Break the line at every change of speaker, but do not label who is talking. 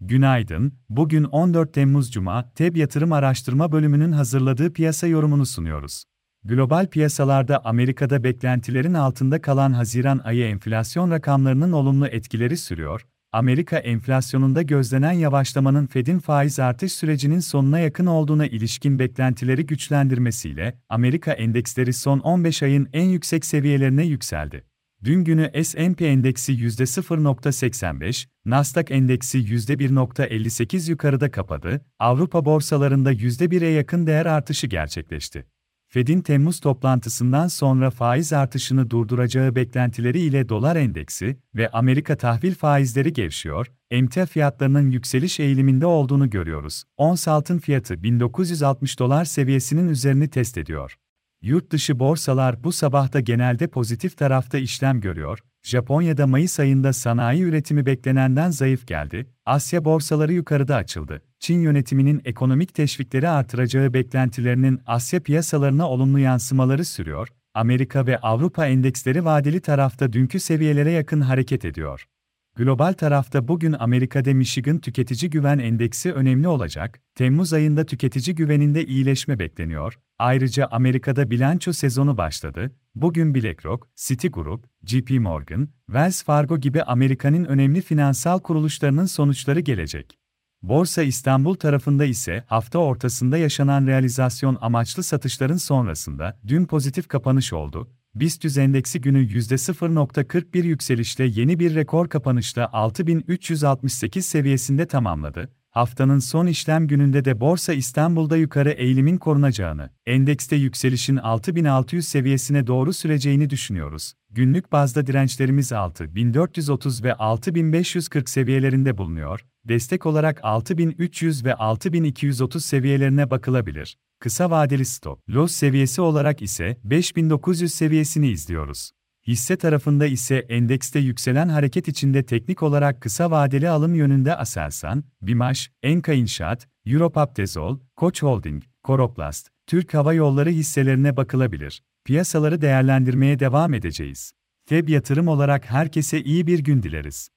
Günaydın, bugün 14 Temmuz Cuma, TEB Yatırım Araştırma Bölümünün hazırladığı piyasa yorumunu sunuyoruz. Global piyasalarda Amerika'da beklentilerin altında kalan Haziran ayı enflasyon rakamlarının olumlu etkileri sürüyor. Amerika enflasyonunda gözlenen yavaşlamanın Fed'in faiz artış sürecinin sonuna yakın olduğuna ilişkin beklentileri güçlendirmesiyle Amerika endeksleri son 15 ayın en yüksek seviyelerine yükseldi. Dün günü S&P endeksi %0.85, Nasdaq endeksi %1.58 yukarıda kapadı, Avrupa borsalarında %1'e yakın değer artışı gerçekleşti. Fed'in Temmuz toplantısından sonra faiz artışını durduracağı beklentileri ile dolar endeksi ve Amerika tahvil faizleri gevşiyor, emtia fiyatlarının yükseliş eğiliminde olduğunu görüyoruz. Ons altın fiyatı 1960 dolar seviyesinin üzerini test ediyor. Yurt dışı borsalar bu sabahta genelde pozitif tarafta işlem görüyor. Japonya'da Mayıs ayında sanayi üretimi beklenenden zayıf geldi. Asya borsaları yukarıda açıldı. Çin yönetiminin ekonomik teşvikleri artıracağı beklentilerinin Asya piyasalarına olumlu yansımaları sürüyor. Amerika ve Avrupa endeksleri vadeli tarafta dünkü seviyelere yakın hareket ediyor. Global tarafta bugün Amerika'da Michigan Tüketici Güven Endeksi önemli olacak. Temmuz ayında tüketici güveninde iyileşme bekleniyor. Ayrıca Amerika'da bilanço sezonu başladı. Bugün BlackRock, Citigroup, JP Morgan, Wells Fargo gibi Amerika'nın önemli finansal kuruluşlarının sonuçları gelecek. Borsa İstanbul tarafında ise hafta ortasında yaşanan realizasyon amaçlı satışların sonrasında dün pozitif kapanış oldu. BIST endeksi günü %0.41 yükselişle yeni bir rekor kapanışla 6368 seviyesinde tamamladı. Haftanın son işlem gününde de Borsa İstanbul'da yukarı eğilimin korunacağını, endekste yükselişin 6600 seviyesine doğru süreceğini düşünüyoruz. Günlük bazda dirençlerimiz 6430 ve 6540 seviyelerinde bulunuyor. Destek olarak 6300 ve 6230 seviyelerine bakılabilir. Kısa vadeli stop loss seviyesi olarak ise 5900 seviyesini izliyoruz. Hisse tarafında ise endekste yükselen hareket içinde teknik olarak kısa vadeli alım yönünde Aselsan, Bimaş, Enka İnşaat, Europaptezol, Koç Holding, Koroplast, Türk Hava Yolları hisselerine bakılabilir. Piyasaları değerlendirmeye devam edeceğiz. Feb yatırım olarak herkese iyi bir gün dileriz.